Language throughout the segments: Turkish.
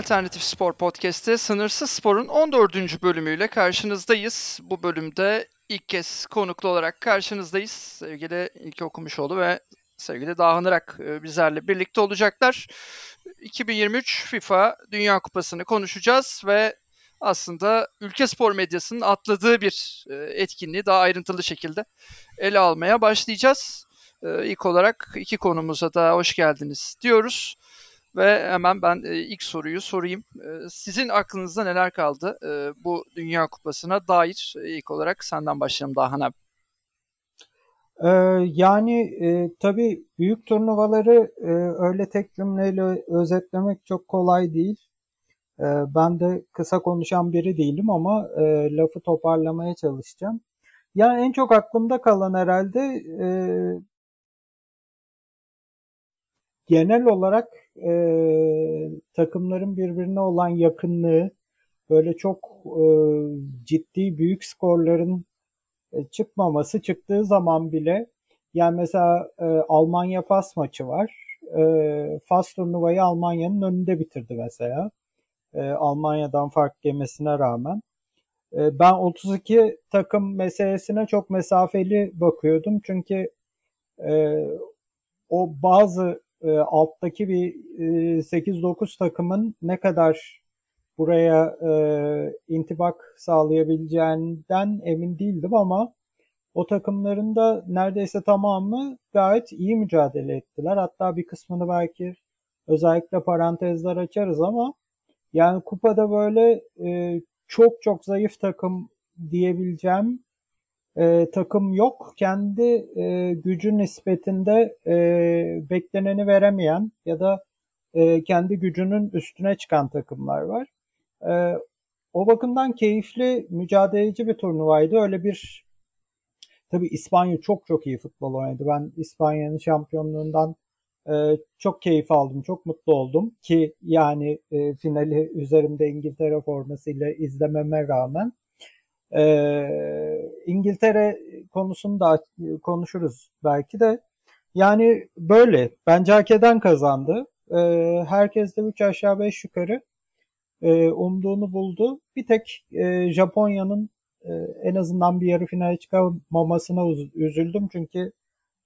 Alternatif Spor Podcast'te Sınırsız Spor'un 14. bölümüyle karşınızdayız. Bu bölümde ilk kez konuklu olarak karşınızdayız. Sevgili İlke Okumuşoğlu ve sevgili Dahan Irak e, bizlerle birlikte olacaklar. 2023 FIFA Dünya Kupası'nı konuşacağız ve aslında ülke spor medyasının atladığı bir e, etkinliği daha ayrıntılı şekilde ele almaya başlayacağız. E, ilk olarak iki konumuza da hoş geldiniz diyoruz. Ve hemen ben e, ilk soruyu sorayım. E, sizin aklınızda neler kaldı e, bu Dünya Kupası'na dair? E, ilk olarak senden başlayalım Dahan abi. Ee, yani e, tabii büyük turnuvaları e, öyle tek cümleyle özetlemek çok kolay değil. E, ben de kısa konuşan biri değilim ama e, lafı toparlamaya çalışacağım. Yani en çok aklımda kalan herhalde e, genel olarak e, takımların birbirine olan yakınlığı, böyle çok e, ciddi büyük skorların e, çıkmaması, çıktığı zaman bile yani mesela e, Almanya Fas maçı var. E, Fas turnuvayı Almanya'nın önünde bitirdi mesela. E, Almanya'dan fark yemesine rağmen. E, ben 32 takım meselesine çok mesafeli bakıyordum. Çünkü e, o bazı e, alttaki bir e, 8-9 takımın ne kadar buraya e, intibak sağlayabileceğinden emin değildim ama o takımların da neredeyse tamamı gayet iyi mücadele ettiler. Hatta bir kısmını belki özellikle parantezler açarız ama yani kupada böyle e, çok çok zayıf takım diyebileceğim e, takım yok. Kendi e, gücü nispetinde e, bekleneni veremeyen ya da e, kendi gücünün üstüne çıkan takımlar var. E, o bakımdan keyifli, mücadeleci bir turnuvaydı. Öyle bir tabi İspanya çok çok iyi futbol oynadı. Ben İspanya'nın şampiyonluğundan e, çok keyif aldım, çok mutlu oldum ki yani e, finali üzerimde İngiltere formasıyla izlememe rağmen ee, İngiltere konusunu da konuşuruz belki de. Yani böyle. Bence hak eden kazandı. Ee, herkes de 3 aşağı 5 yukarı e, umduğunu buldu. Bir tek e, Japonya'nın e, en azından bir yarı finale çıkamamasına üzüldüm. Çünkü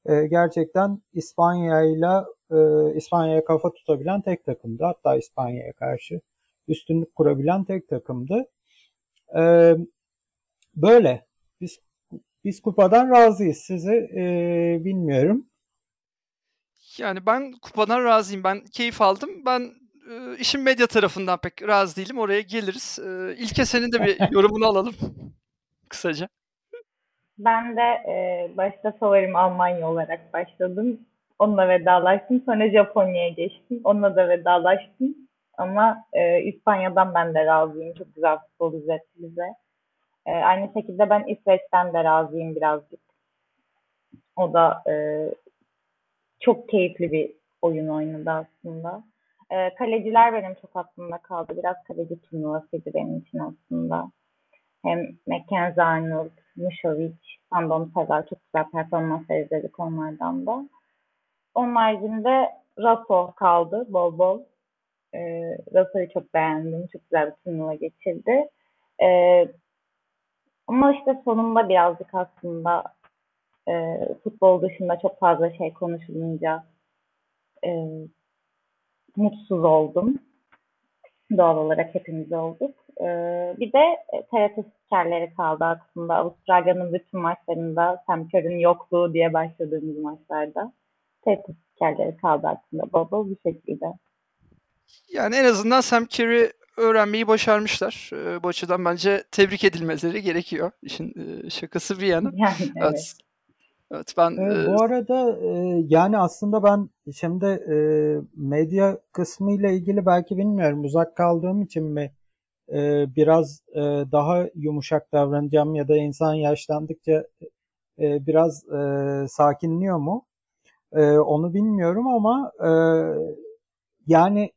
e, gerçekten İspanya ile İspanya'ya kafa tutabilen tek takımdı. Hatta İspanya'ya karşı üstünlük kurabilen tek takımdı. E, Böyle. Biz biz kupadan razıyız. Sizi e, bilmiyorum. Yani ben kupadan razıyım. Ben keyif aldım. Ben e, işin medya tarafından pek razı değilim. Oraya geliriz. E, İlke senin de bir yorumunu alalım. Kısaca. Ben de e, başta favorim Almanya olarak başladım. Onunla vedalaştım. Sonra Japonya'ya geçtim. Onunla da vedalaştım. Ama e, İspanya'dan ben de razıyım. Çok güzel futbol izletti bize. E, aynı şekilde ben İsveç'ten de razıyım birazcık. O da e, çok keyifli bir oyun oynadı aslında. E, kaleciler benim çok aklımda kaldı. Biraz kaleci turnuvasıydı benim için aslında. Hem Mackenzie Arnold, Mushovic, Sandon Sever çok güzel performanslar izledik onlardan da. Onun haricinde Raso kaldı bol bol. E, Raso'yu çok beğendim. Çok güzel bir turnuva geçirdi. E, ama işte sonunda birazcık aslında e, futbol dışında çok fazla şey konuşulunca e, mutsuz oldum. Doğal olarak hepimiz olduk. E, bir de TRT spikerleri kaldı aslında. Avustralya'nın bütün maçlarında Sam Kerr'in yokluğu diye başladığımız maçlarda. TRT spikerleri kaldı aslında baba bir şekilde. Yani en azından Sam Kerry öğrenmeyi başarmışlar. E, bu açıdan bence tebrik edilmeleri gerekiyor. İşin e, şakası bir yana. Yani, evet. evet. Evet ben e, bu arada e, yani aslında ben şimdi e, medya kısmı ile ilgili belki bilmiyorum uzak kaldığım için mi e, biraz e, daha yumuşak davranacağım ya da insan yaşlandıkça e, biraz e, sakinliyor mu? E, onu bilmiyorum ama e, yani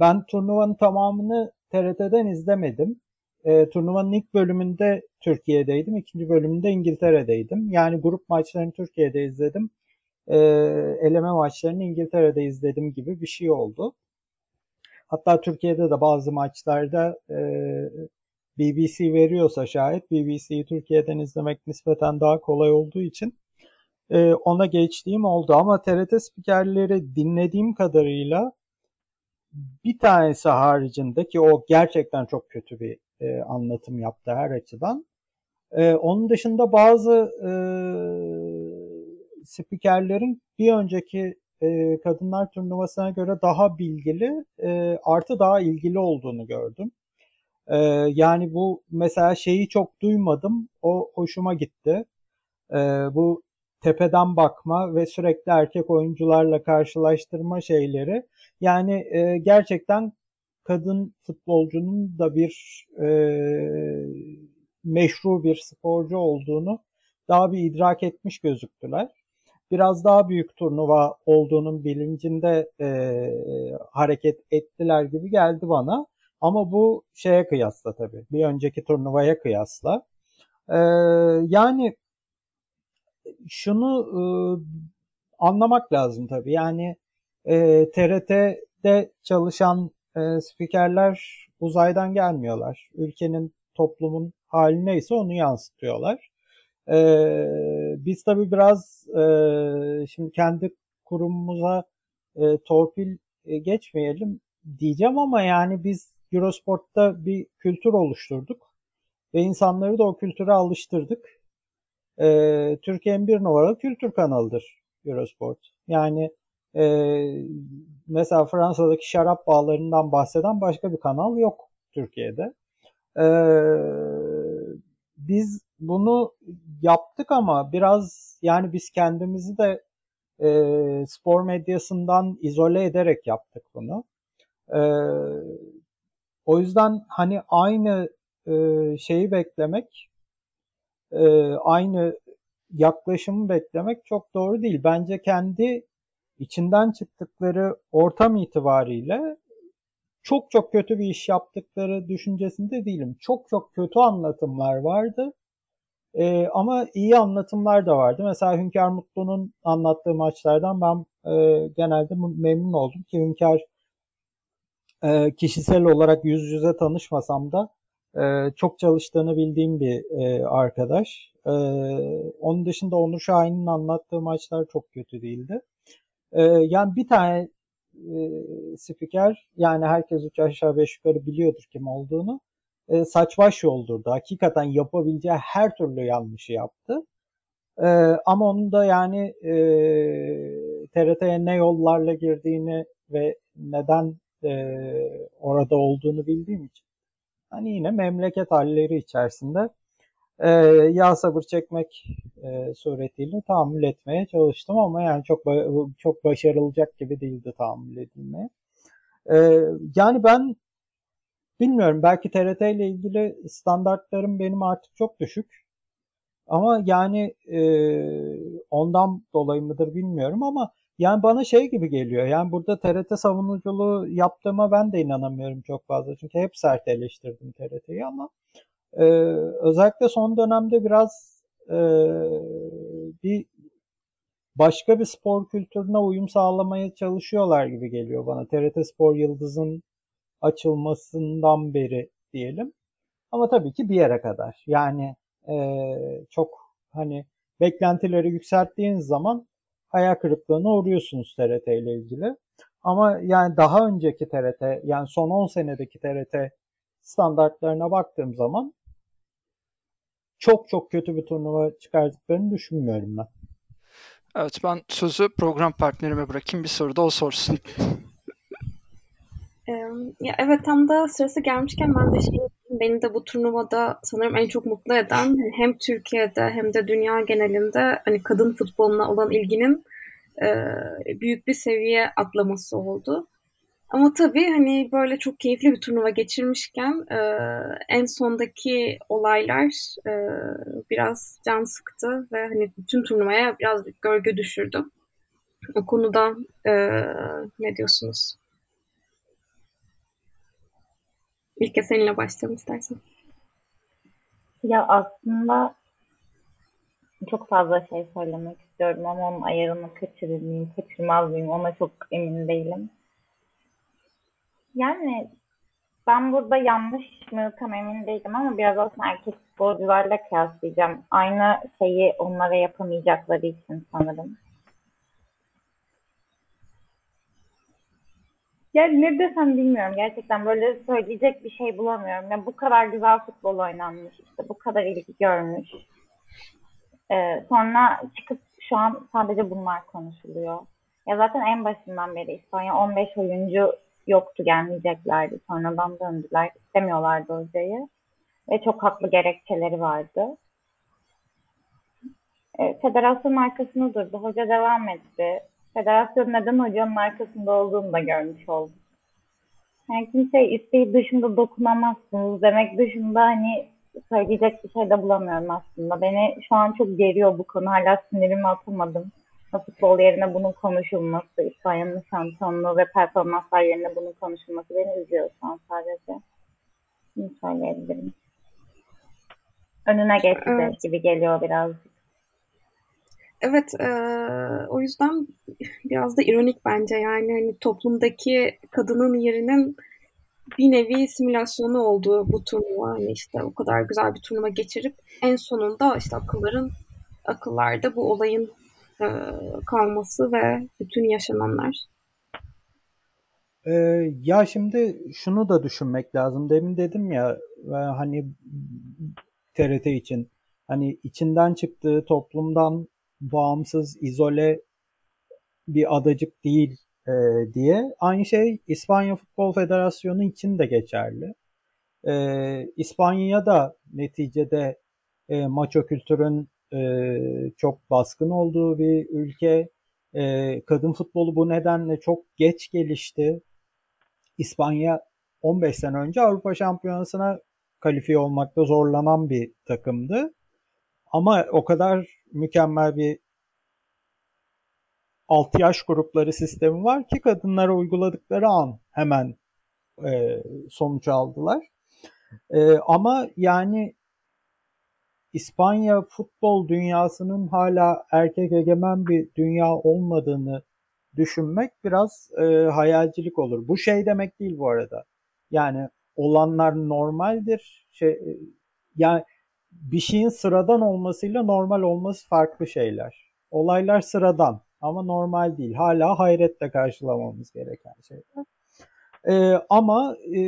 ben turnuvanın tamamını TRT'den izlemedim. E, turnuvanın ilk bölümünde Türkiye'deydim. ikinci bölümünde İngiltere'deydim. Yani grup maçlarını Türkiye'de izledim. E, eleme maçlarını İngiltere'de izledim gibi bir şey oldu. Hatta Türkiye'de de bazı maçlarda e, BBC veriyorsa şayet BBC'yi Türkiye'den izlemek nispeten daha kolay olduğu için e, ona geçtiğim oldu. Ama TRT spikerleri dinlediğim kadarıyla bir tanesi haricinde ki o gerçekten çok kötü bir e, anlatım yaptı her açıdan. E, onun dışında bazı e, spikerlerin bir önceki e, kadınlar turnuvasına göre daha bilgili e, artı daha ilgili olduğunu gördüm. E, yani bu mesela şeyi çok duymadım. O hoşuma gitti. E, bu tepeden bakma ve sürekli erkek oyuncularla karşılaştırma şeyleri. Yani e, gerçekten kadın futbolcunun da bir e, meşru bir sporcu olduğunu daha bir idrak etmiş gözüktüler. Biraz daha büyük turnuva olduğunun bilincinde e, hareket ettiler gibi geldi bana. Ama bu şeye kıyasla tabii. Bir önceki turnuvaya kıyasla. E, yani şunu e, anlamak lazım tabii. Yani e, TRT'de çalışan e, spikerler uzaydan gelmiyorlar. Ülkenin, toplumun hali neyse onu yansıtıyorlar. E, biz tabii biraz e, şimdi kendi kurumumuza e, torpil e, geçmeyelim diyeceğim ama yani biz Eurosport'ta bir kültür oluşturduk ve insanları da o kültüre alıştırdık. E, Türkiye'nin bir numaralı kültür kanalıdır Eurosport. Yani e, mesela Fransa'daki şarap bağlarından bahseden başka bir kanal yok Türkiye'de. E, biz bunu yaptık ama biraz yani biz kendimizi de e, spor medyasından izole ederek yaptık bunu. E, o yüzden hani aynı e, şeyi beklemek, e, aynı yaklaşımı beklemek çok doğru değil. Bence kendi içinden çıktıkları ortam itibariyle çok çok kötü bir iş yaptıkları düşüncesinde değilim. Çok çok kötü anlatımlar vardı. Ee, ama iyi anlatımlar da vardı. Mesela Hünkar Mutlu'nun anlattığı maçlardan ben e, genelde memnun oldum ki Hünkar e, kişisel olarak yüz yüze tanışmasam da e, çok çalıştığını bildiğim bir e, arkadaş. E, onun dışında Onur Şahin'in anlattığı maçlar çok kötü değildi. E, yani bir tane e, spiker yani herkes üç aşağı beş yukarı biliyordur kim olduğunu e, saç baş yoldurdu. Hakikaten yapabileceği her türlü yanlışı yaptı. E, ama onun da yani e, TRT'ye ne yollarla girdiğini ve neden e, orada olduğunu bildiğim için hani yine memleket halleri içerisinde e, yağ sabır çekmek e, suretiyle tahammül etmeye çalıştım ama yani çok çok başarılacak gibi değildi tahammül edilmeye. E, yani ben bilmiyorum belki TRT ile ilgili standartlarım benim artık çok düşük. Ama yani e, ondan dolayı mıdır bilmiyorum ama yani bana şey gibi geliyor. Yani burada TRT savunuculuğu yaptığıma ben de inanamıyorum çok fazla. Çünkü hep sert eleştirdim TRT'yi ama e, özellikle son dönemde biraz e, bir başka bir spor kültürüne uyum sağlamaya çalışıyorlar gibi geliyor bana. TRT Spor Yıldız'ın açılmasından beri diyelim. Ama tabii ki bir yere kadar. Yani e, çok hani beklentileri yükselttiğiniz zaman hayal kırıklığına uğruyorsunuz TRT ile ilgili. Ama yani daha önceki TRT yani son 10 senedeki TRT standartlarına baktığım zaman çok çok kötü bir turnuva çıkardıklarını düşünmüyorum ben. Evet ben sözü program partnerime bırakayım. Bir soru da o sorsun. ya evet tam da sırası gelmişken ben de şey beni de bu turnuvada sanırım en çok mutlu eden hem Türkiye'de hem de dünya genelinde hani kadın futboluna olan ilginin e, büyük bir seviye atlaması oldu. Ama tabii hani böyle çok keyifli bir turnuva geçirmişken e, en sondaki olaylar e, biraz can sıktı ve hani bütün turnuvaya biraz gölge düşürdü. O konuda e, ne diyorsunuz? İlke seninle başlayalım istersen. Ya aslında çok fazla şey söylemek istiyorum ama onun ayarını kaçırır mıyım, kaçırmaz mıyım ona çok emin değilim. Yani ben burada yanlış mı tam emin değilim ama biraz aslında erkek sporcularla kıyaslayacağım. Aynı şeyi onlara yapamayacakları için sanırım. Yani ne desem bilmiyorum. Gerçekten böyle söyleyecek bir şey bulamıyorum. Ya bu kadar güzel futbol oynanmış, işte bu kadar ilgi görmüş. Ee, sonra çıkıp şu an sadece bunlar konuşuluyor. Ya zaten en başından beri İspanya 15 oyuncu yoktu gelmeyeceklerdi. Sonradan döndüler. İstemiyorlardı hocayı. Ve çok haklı gerekçeleri vardı. E, federasyon arkasında durdu. Hoca devam etti. Federasyon neden hocanın arkasında olduğunu da görmüş olduk. Yani kimse isteği dışında dokunamazsınız demek dışında hani söyleyecek bir şey de bulamıyorum aslında. Beni şu an çok geriyor bu konu. Hala sinirimi atamadım. Futbol yerine bunun konuşulması, İspanya'nın şampiyonluğu ve performanslar yerine bunun konuşulması beni üzüyor şu an sadece. Bunu söyleyebilirim. Önüne geçti Evet. gibi geliyor birazcık. Evet, e, o yüzden biraz da ironik bence yani hani toplumdaki kadının yerinin bir nevi simülasyonu olduğu bu turnuva hani işte o kadar güzel bir turnuva geçirip en sonunda işte akılların akıllarda bu olayın e, kalması ve bütün yaşananlar. Ee, ya şimdi şunu da düşünmek lazım. Demin dedim ya e, hani TRT için hani içinden çıktığı toplumdan bağımsız, izole bir adacık değil e, diye. Aynı şey İspanya Futbol Federasyonu için de geçerli. E, İspanya da neticede e, maço kültürün e, çok baskın olduğu bir ülke. E, kadın futbolu bu nedenle çok geç gelişti. İspanya 15 sene önce Avrupa Şampiyonası'na kalifiye olmakta zorlanan bir takımdı. Ama o kadar mükemmel bir 6 yaş grupları sistemi var ki kadınlara uyguladıkları an hemen e, sonuç aldılar. E, ama yani İspanya futbol dünyasının hala erkek egemen bir dünya olmadığını düşünmek biraz e, hayalcilik olur. Bu şey demek değil bu arada. Yani olanlar normaldir. Şey, yani bir şeyin sıradan olmasıyla normal olması farklı şeyler. Olaylar sıradan ama normal değil. Hala hayretle karşılamamız gereken şeyler. E, ama e,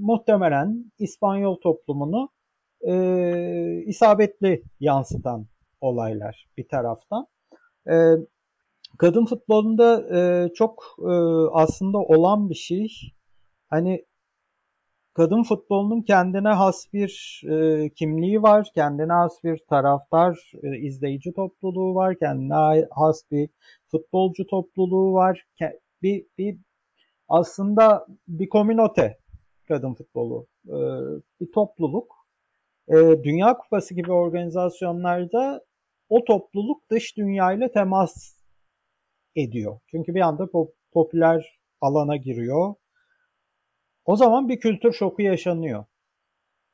muhtemelen İspanyol toplumunu e, isabetli yansıtan olaylar bir taraftan. E, kadın futbolunda e, çok e, aslında olan bir şey. Hani kadın futbolunun kendine has bir e, kimliği var, kendine has bir taraftar, e, izleyici topluluğu var, kendine has bir futbolcu topluluğu var. Bir, bir aslında bir komünote kadın futbolu, e, bir topluluk. E, Dünya Kupası gibi organizasyonlarda o topluluk dış dünyayla temas ediyor. Çünkü bir anda pop- popüler alana giriyor. O zaman bir kültür şoku yaşanıyor.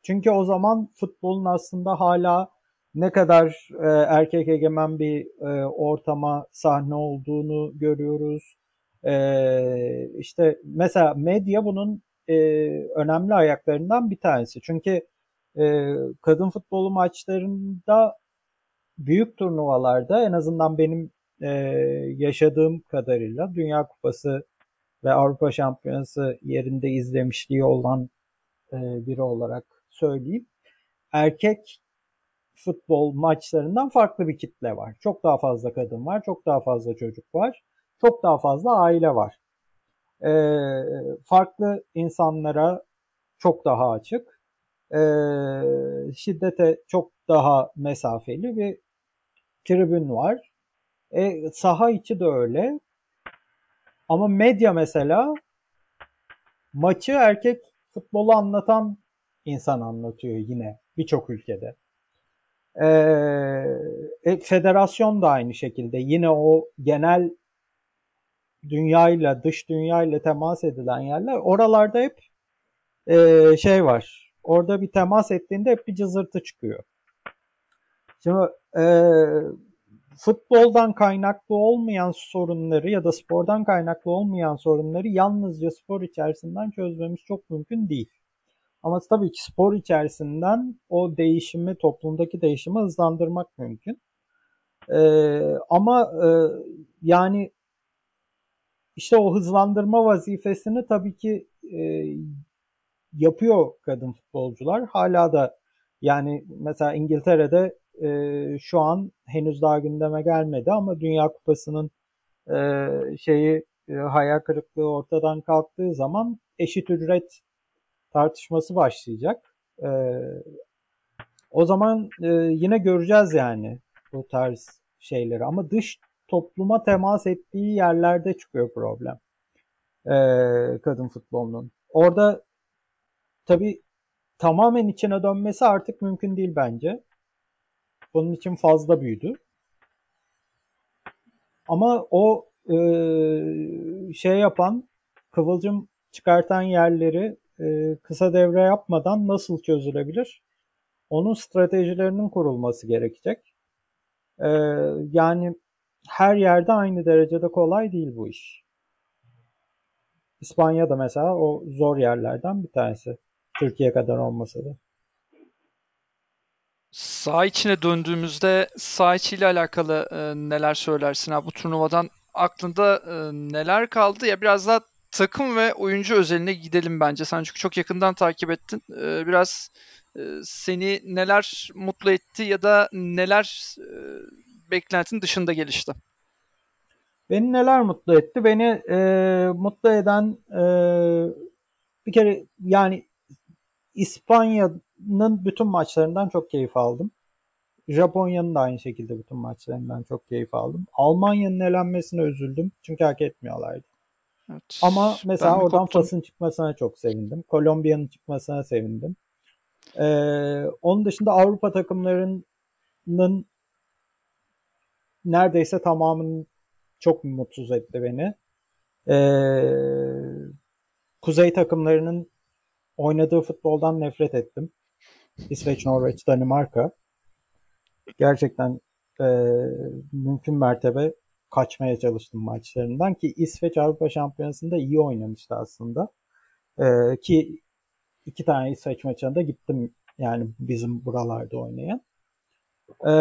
Çünkü o zaman futbolun aslında hala ne kadar e, erkek egemen bir e, ortama sahne olduğunu görüyoruz. E, işte mesela medya bunun e, önemli ayaklarından bir tanesi. Çünkü e, kadın futbolu maçlarında büyük turnuvalarda en azından benim e, yaşadığım kadarıyla Dünya Kupası ve Avrupa Şampiyonası yerinde izlemişliği olan e, biri olarak söyleyeyim. Erkek futbol maçlarından farklı bir kitle var. Çok daha fazla kadın var, çok daha fazla çocuk var, çok daha fazla aile var. E, farklı insanlara çok daha açık, e, şiddete çok daha mesafeli bir tribün var. E, saha içi de öyle. Ama medya mesela maçı erkek futbolu anlatan insan anlatıyor yine birçok ülkede. Ee, federasyon da aynı şekilde yine o genel dünyayla dış dünyayla temas edilen yerler oralarda hep e, şey var. Orada bir temas ettiğinde hep bir cızırtı çıkıyor. Şimdi e, futboldan kaynaklı olmayan sorunları ya da spordan kaynaklı olmayan sorunları yalnızca spor içerisinden çözmemiz çok mümkün değil. Ama tabii ki spor içerisinden o değişimi, toplumdaki değişimi hızlandırmak mümkün. Ee, ama e, yani işte o hızlandırma vazifesini tabii ki e, yapıyor kadın futbolcular. Hala da yani mesela İngiltere'de e, şu an henüz daha gündeme gelmedi ama Dünya Kupası'nın e, şeyi e, hayal kırıklığı ortadan kalktığı zaman eşit ücret tartışması başlayacak. E, o zaman e, yine göreceğiz yani bu tarz şeyleri ama dış topluma temas ettiği yerlerde çıkıyor problem e, kadın futbolunun. Orada tabii tamamen içine dönmesi artık mümkün değil bence. Bunun için fazla büyüdü. Ama o e, şey yapan, kıvılcım çıkartan yerleri e, kısa devre yapmadan nasıl çözülebilir? Onun stratejilerinin kurulması gerekecek. E, yani her yerde aynı derecede kolay değil bu iş. İspanya'da mesela o zor yerlerden bir tanesi. Türkiye kadar olmasa da. Sağ içine döndüğümüzde sağ içiyle alakalı e, neler söylersin abi bu turnuvadan aklında e, neler kaldı ya biraz daha takım ve oyuncu özeline gidelim bence. Sen çünkü çok yakından takip ettin. E, biraz e, seni neler mutlu etti ya da neler e, beklentin dışında gelişti? Beni neler mutlu etti? Beni e, mutlu eden e, bir kere yani İspanya'nın bütün maçlarından çok keyif aldım. Japonya'nın da aynı şekilde bütün maçlarından çok keyif aldım. Almanya'nın elenmesine üzüldüm. Çünkü hak etmiyorlardı. Evet, Ama mesela oradan. Fas'ın çıkmasına çok sevindim. Kolombiya'nın çıkmasına sevindim. Ee, onun dışında Avrupa takımlarının neredeyse tamamının çok mutsuz etti beni. Ee, kuzey takımlarının oynadığı futboldan nefret ettim. İsveç, Norveç, Danimarka. Gerçekten e, mümkün mertebe kaçmaya çalıştım maçlarından ki İsveç Avrupa Şampiyonası'nda iyi oynamıştı aslında. E, ki iki tane İsveç maçına da gittim yani bizim buralarda oynayan. E,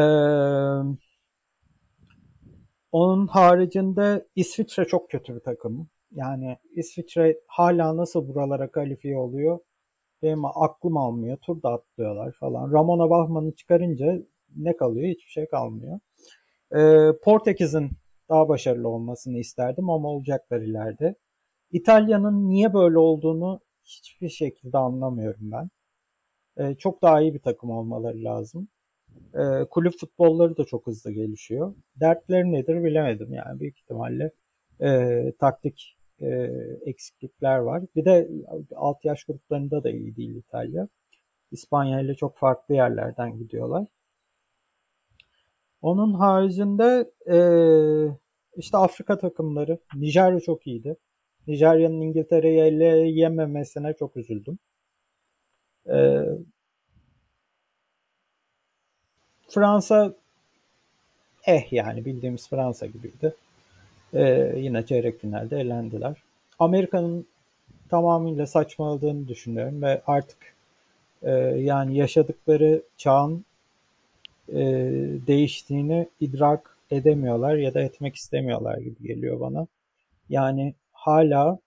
onun haricinde İsviçre çok kötü bir takım. Yani İsviçre hala nasıl buralara kalifiye oluyor benim aklım almıyor. Turda atlıyorlar falan. Ramona Bachmann'ı çıkarınca ne kalıyor? Hiçbir şey kalmıyor. Ee, Portekiz'in daha başarılı olmasını isterdim ama olacaklar ileride. İtalya'nın niye böyle olduğunu hiçbir şekilde anlamıyorum ben. Ee, çok daha iyi bir takım olmaları lazım. Ee, kulüp futbolları da çok hızlı gelişiyor. Dertleri nedir bilemedim yani büyük ihtimalle e, taktik e, eksiklikler var. Bir de alt yaş gruplarında da iyi değil İtalya. İspanya ile çok farklı yerlerden gidiyorlar. Onun haricinde e, işte Afrika takımları. Nijerya çok iyiydi. Nijerya'nın İngiltere'yi elle yememesine çok üzüldüm. E, Fransa eh yani bildiğimiz Fransa gibiydi. Ee, yine çeyrek finalde elendiler. Amerika'nın tamamıyla saçmaladığını düşünüyorum ve artık e, yani yaşadıkları çağın e, değiştiğini idrak edemiyorlar ya da etmek istemiyorlar gibi geliyor bana. Yani hala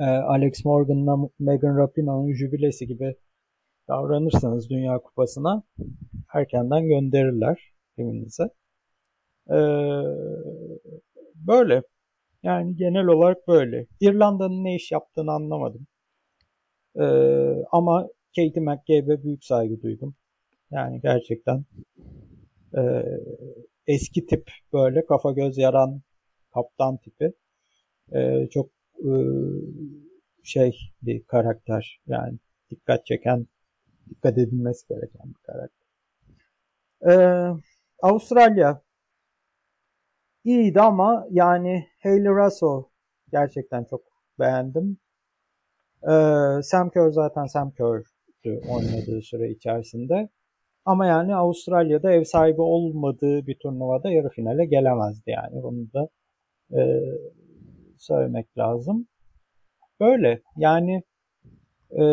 e, Alex Morgan'la Megan Rapinoe'nun jübilesi gibi davranırsanız Dünya Kupası'na erkenden gönderirler evinize. Ee, böyle. Yani genel olarak böyle. İrlanda'nın ne iş yaptığını anlamadım. Ee, ama Katie McCabe'e büyük saygı duydum. Yani gerçekten e, eski tip böyle kafa göz yaran kaptan tipi. E, çok e, şey bir karakter. Yani dikkat çeken, dikkat edilmesi gereken bir karakter. Ee, Avustralya iyiydi ama yani Hayley Russell gerçekten çok beğendim. Ee, Sam Kerr zaten Sam Kerr'dü oynadığı süre içerisinde. Ama yani Avustralya'da ev sahibi olmadığı bir turnuvada yarı finale gelemezdi yani. Bunu da e, söylemek lazım. Böyle yani e,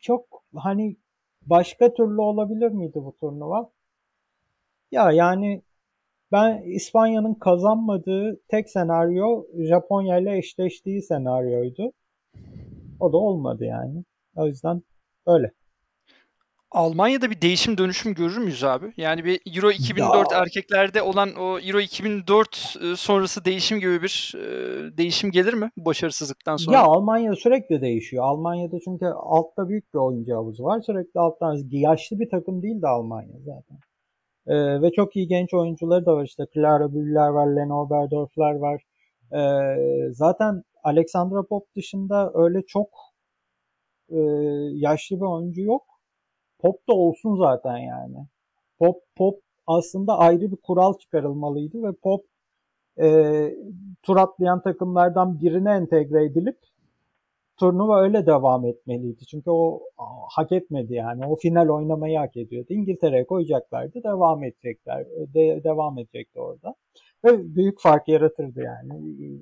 çok hani başka türlü olabilir miydi bu turnuva? Ya yani ben İspanya'nın kazanmadığı tek senaryo Japonya ile eşleştiği senaryoydu. O da olmadı yani. O yüzden öyle. Almanya'da bir değişim dönüşüm görür müyüz abi? Yani bir Euro 2004 Ya. erkeklerde olan o Euro 2004 e, sonrası değişim gibi bir e, değişim gelir mi başarısızlıktan sonra? Ya Almanya sürekli değişiyor. Almanya'da çünkü altta büyük bir oyuncu havuzu var. Sürekli alttan yaşlı bir takım değil de Almanya zaten. Ee, ve çok iyi genç oyuncuları da var. İşte Clara Büller var, Leno Oberdorf'lar var. Ee, zaten Alexandra Pop dışında öyle çok e, yaşlı bir oyuncu yok. Pop da olsun zaten yani. Pop Pop aslında ayrı bir kural çıkarılmalıydı ve Pop e, tur atlayan takımlardan birine entegre edilip turnuva öyle devam etmeliydi. Çünkü o hak etmedi yani. O final oynamayı hak ediyordu. İngiltere'ye koyacaklardı. Devam edecekler. De, devam edecekti orada. Ve büyük fark yaratırdı yani.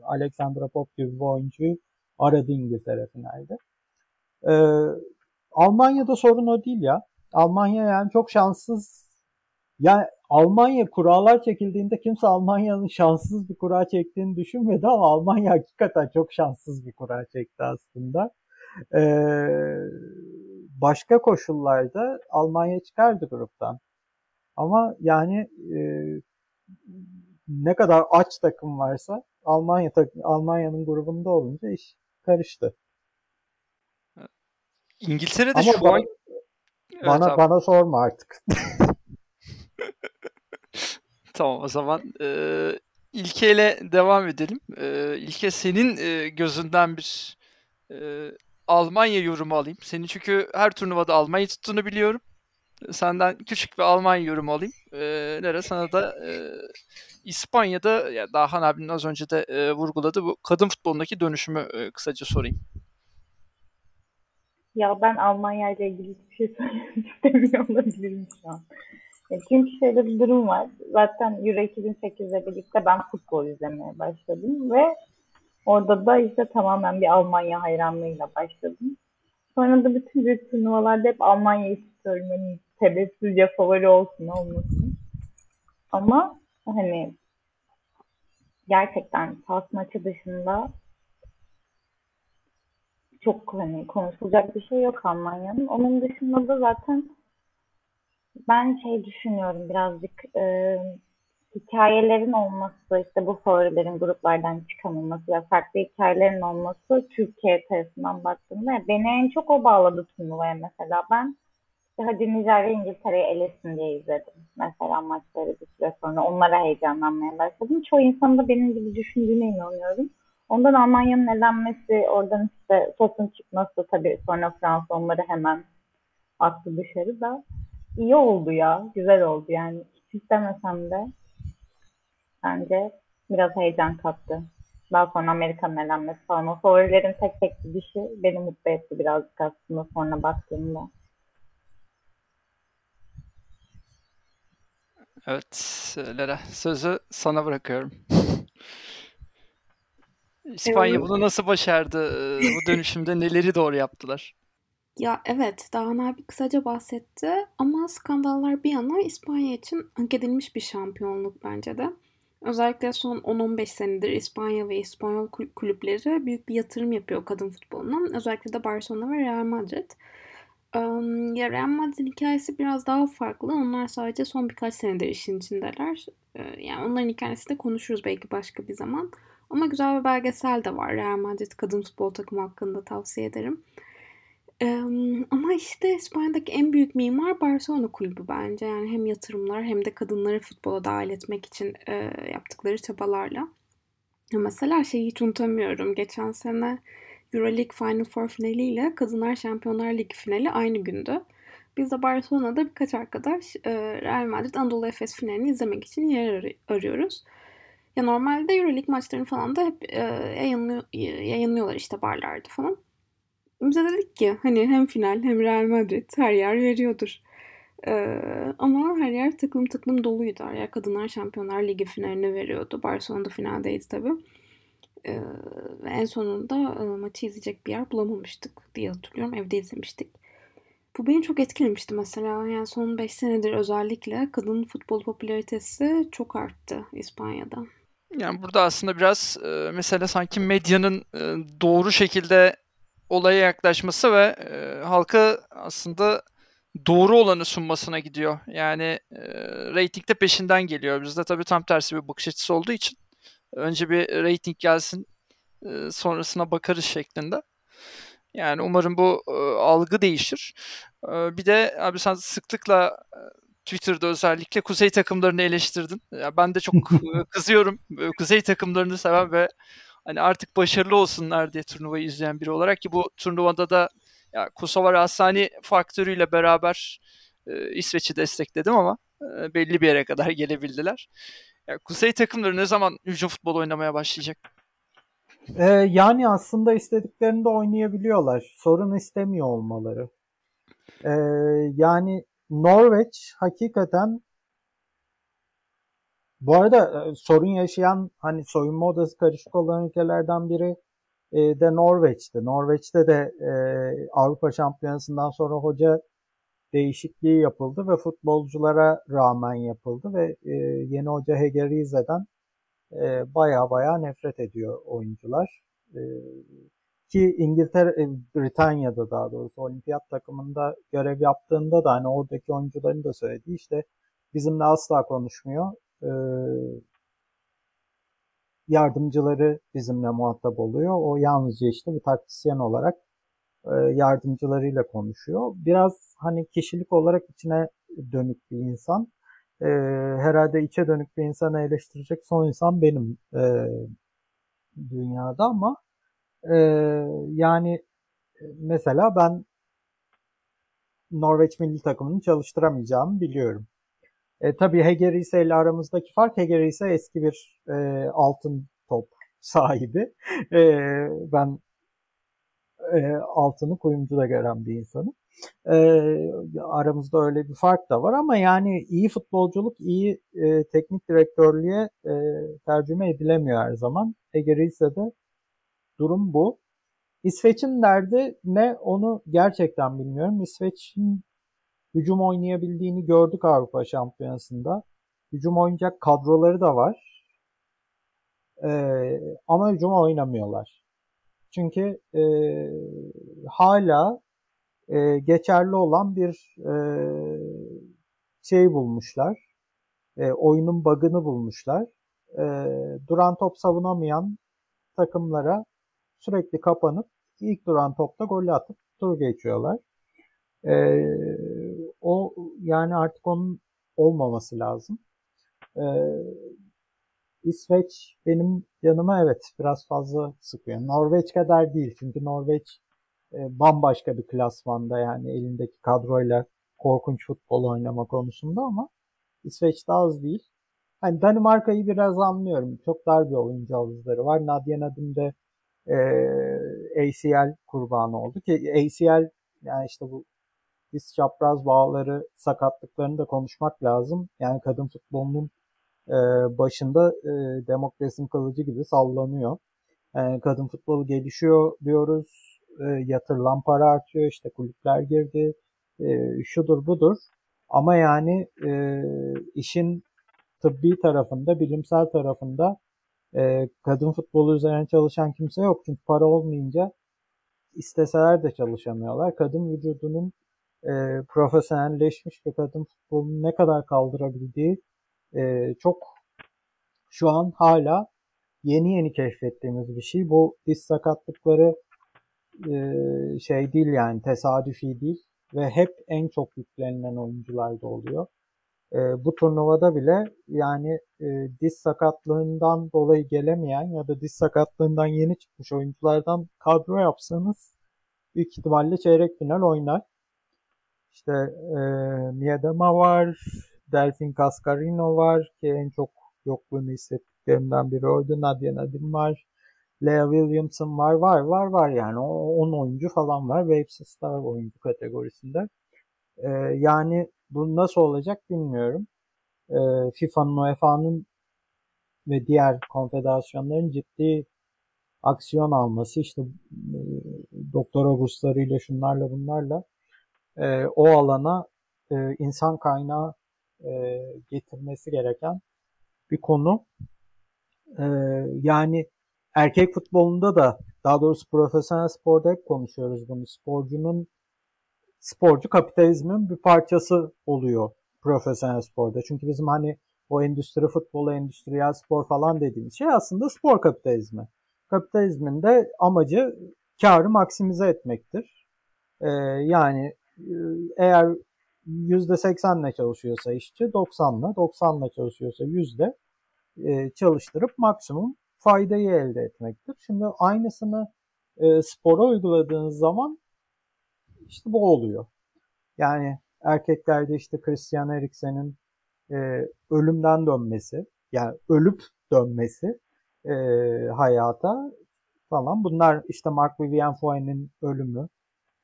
Alexandra Pop gibi bir oyuncuyu aradı İngiltere finalde. Ee, Almanya'da sorun o değil ya. Almanya yani çok şanssız. Yani Almanya kurallar çekildiğinde kimse Almanya'nın şanssız bir kura çektiğini düşünmedi ama Almanya hakikaten çok şanssız bir kura çekti aslında. Ee, başka koşullarda Almanya çıkardı gruptan. Ama yani e, ne kadar aç takım varsa Almanya Almanya'nın grubunda olunca iş karıştı. İngiltere'de Ama şu bana, an Evet bana, abi. bana sorma artık. Tamam o zaman eee İlke devam edelim. Eee İlke senin eee, gözünden bir eee, Almanya yorumu alayım. Senin çünkü her turnuvada Almanya tuttuğunu biliyorum. Senden küçük bir Almanya yorumu alayım. Eee Nere sana da eee, İspanya'da ya daha Han abinin az önce de eee, vurguladı bu kadın futbolundaki dönüşümü eee, kısaca sorayım. Ya ben Almanya ile ilgili hiçbir şey söylemek istemiyor olabilirim şu an. Çünkü şöyle bir durum var. Zaten Euro 2008 ile birlikte ben futbol izlemeye başladım ve orada da işte tamamen bir Almanya hayranlığıyla başladım. Sonra da bütün büyük turnuvalarda hep Almanya'yı tutuyorum. Hani sebepsizce favori olsun olmasın. Ama hani gerçekten pas maçı dışında çok hani konuşulacak bir şey yok Almanya'nın. Onun dışında da zaten ben şey düşünüyorum birazcık e, hikayelerin olması işte bu favorilerin gruplardan çıkamaması ve farklı hikayelerin olması Türkiye tarafından baktığımda beni en çok o bağladı turnuvaya mesela. Ben hadi Nijerya İngiltere'yi elesin diye izledim mesela maçları bir süre sonra. Onlara heyecanlanmaya başladım. Çoğu insan da benim gibi düşündüğüne inanıyorum. Ondan Almanya'nın elenmesi oradan işte sosun çıkması tabii sonra Fransa onları hemen attı dışarı da iyi oldu ya. Güzel oldu yani. Hiç istemesem de bence biraz heyecan kattı. Daha sonra Amerika'nın elenmesi falan. O favorilerin tek tek gidişi beni mutlu etti birazcık aslında sonra baktığımda. Evet Lera sözü sana bırakıyorum. İspanya bunu nasıl başardı? Eee, Bu dönüşümde neleri doğru yaptılar? Ya evet, Dağhan abi kısaca bahsetti ama skandallar bir yana İspanya için hak edilmiş bir şampiyonluk bence de. Özellikle son 10-15 senedir İspanya ve İspanyol kul- kulüpleri büyük bir yatırım yapıyor kadın futboluna. Özellikle de Barcelona ve Real Madrid. Ya Real Madrid'in hikayesi biraz daha farklı. Onlar sadece son birkaç senedir işin içindeler. Yani onların hikayesini de konuşuruz belki başka bir zaman. Ama güzel bir belgesel de var. Real Madrid kadın futbol takımı hakkında tavsiye ederim. Ama işte İspanya'daki en büyük mimar Barcelona kulübü bence. Yani hem yatırımlar hem de kadınları futbola dahil etmek için eee, yaptıkları çabalarla. Mesela şeyi hiç unutamıyorum. Geçen sene Euroleague Final Four finaliyle Kadınlar Şampiyonlar Ligi finali aynı gündü. Biz de Barcelona'da birkaç arkadaş eee, Real Madrid Anadolu Efes finalini izlemek için yer arı- arıyoruz. Ya normalde Euroleague maçlarını falan da hep eee, yayınlıyor, yayınlıyorlar işte barlarda falan. Biz de dedik ki hani hem final hem Real Madrid her yer veriyordur. Ee, ama her yer tıklım tıklım doluydu. Her yer Kadınlar Şampiyonlar Ligi finalini veriyordu. Barcelona'da finaldeydi tabii. Ee, en sonunda e, maçı izleyecek bir yer bulamamıştık diye hatırlıyorum. Evde izlemiştik. Bu beni çok etkilemişti mesela. Yani son 5 senedir özellikle kadın futbol popülaritesi çok arttı İspanya'da. Yani burada aslında biraz e, mesela sanki medyanın e, doğru şekilde olaya yaklaşması ve e, halka aslında doğru olanı sunmasına gidiyor. Yani e, reyting peşinden geliyor. Bizde tabii tam tersi bir bakış açısı olduğu için önce bir rating gelsin e, sonrasına bakarız şeklinde. Yani umarım bu e, algı değişir. E, bir de abi sen sıklıkla e, Twitter'da özellikle kuzey takımlarını eleştirdin. Ya ben de çok e, kızıyorum. E, kuzey takımlarını seven ve hani artık başarılı olsunlar diye turnuvayı izleyen biri olarak ki bu turnuvada da ya Kosova Rastani faktörüyle beraber e, İsveç'i destekledim ama e, belli bir yere kadar gelebildiler. Ya, kuzey takımları ne zaman hücum futbol oynamaya başlayacak? Ee, yani aslında istediklerinde oynayabiliyorlar. Sorun istemiyor olmaları. Ee, yani Norveç hakikaten bu arada e, sorun yaşayan hani soyunma odası karışık olan ülkelerden biri e, de Norveç'ti. Norveç'te de e, Avrupa Şampiyonası'ndan sonra hoca değişikliği yapıldı ve futbolculara rağmen yapıldı ve yeni hoca Hege Rize'den baya baya nefret ediyor oyuncular. Ki İngiltere, Britanya'da daha doğrusu olimpiyat takımında görev yaptığında da hani oradaki oyuncuların da söylediği işte bizimle asla konuşmuyor. E, yardımcıları bizimle muhatap oluyor. O yalnızca işte bir taktisyen olarak e, yardımcılarıyla konuşuyor. Biraz hani kişilik olarak içine dönük bir insan. E, herhalde içe dönük bir insanı eleştirecek son insan benim e, dünyada ama e, yani mesela ben Norveç milli takımını çalıştıramayacağımı biliyorum. E, tabii Hegerise ile aramızdaki fark Hegerise eski bir e, altın top sahibi. E, ben e, altını kuyumcuda gören bir insanım. E, aramızda öyle bir fark da var ama yani iyi futbolculuk iyi e, teknik direktörlüğe e, tercüme edilemiyor her zaman. Hegerisa'da durum bu. İsveç'in derdi ne onu gerçekten bilmiyorum. İsveç'in hücum oynayabildiğini gördük Avrupa Şampiyonası'nda. Hücum oynayacak kadroları da var. Ee, ama hücum oynamıyorlar. Çünkü e, hala e, geçerli olan bir e, şey bulmuşlar. E, oyunun bug'ını bulmuşlar. E, duran top savunamayan takımlara sürekli kapanıp ilk duran topta gol atıp tur geçiyorlar. E, o yani artık onun olmaması lazım. E, İsveç benim yanıma evet biraz fazla sıkıyor. Norveç kadar değil çünkü Norveç e, bambaşka bir klasmanda yani elindeki kadroyla korkunç futbol oynama konusunda ama İsveç daha az değil. Hani Danimarka'yı biraz anlıyorum. Çok dar bir oyuncu havuzları var. Nadia Nadim de e, ACL kurbanı oldu ki ACL yani işte bu diz çapraz bağları sakatlıklarını da konuşmak lazım. Yani kadın futbolunun e, başında e, demokrasinin kılıcı gibi sallanıyor. E, kadın futbolu gelişiyor diyoruz. E, yatırılan para artıyor. işte kulüpler girdi. E, şudur budur. Ama yani e, işin tıbbi tarafında, bilimsel tarafında e, kadın futbolu üzerine çalışan kimse yok. Çünkü para olmayınca isteseler de çalışamıyorlar. Kadın vücudunun e, profesyonelleşmiş bir kadın futbolunu ne kadar kaldırabildiği e, çok şu an hala yeni yeni keşfettiğimiz bir şey. Bu diz sakatlıkları e, şey değil yani tesadüfi değil ve hep en çok yüklenilen oyuncularda oluyor. E, bu turnuvada bile yani e, diz sakatlığından dolayı gelemeyen ya da diz sakatlığından yeni çıkmış oyunculardan kadro yapsanız büyük ihtimalle çeyrek final oynar. İşte e, Miedema var, Delfin Cascarino var ki en çok yokluğunu hissettiklerimden biri oydu. Nadia Nadim var. Lea Williamson var var var var yani 10 oyuncu falan var ve hepsi star oyuncu kategorisinde. Ee, yani bu nasıl olacak bilmiyorum. Ee, FIFA'nın, UEFA'nın ve diğer konfederasyonların ciddi aksiyon alması işte e, doktora burslarıyla şunlarla bunlarla e, o alana e, insan kaynağı e, getirmesi gereken bir konu. E, yani erkek futbolunda da daha doğrusu profesyonel sporda hep konuşuyoruz bunu. Sporcunun sporcu kapitalizmin bir parçası oluyor profesyonel sporda. Çünkü bizim hani o endüstri futbolu, endüstriyel spor falan dediğimiz şey aslında spor kapitalizmi. Kapitalizmin de amacı karı maksimize etmektir. Ee, yani eğer %80'le çalışıyorsa işçi 90'la, 90'la çalışıyorsa yüzde e, çalıştırıp maksimum faydayı elde etmektir. Şimdi aynısını e, spora uyguladığınız zaman işte bu oluyor. Yani erkeklerde işte Christian Eriksen'in e, ölümden dönmesi, yani ölüp dönmesi e, hayata falan. Bunlar işte Mark Vivian Foy'nin ölümü.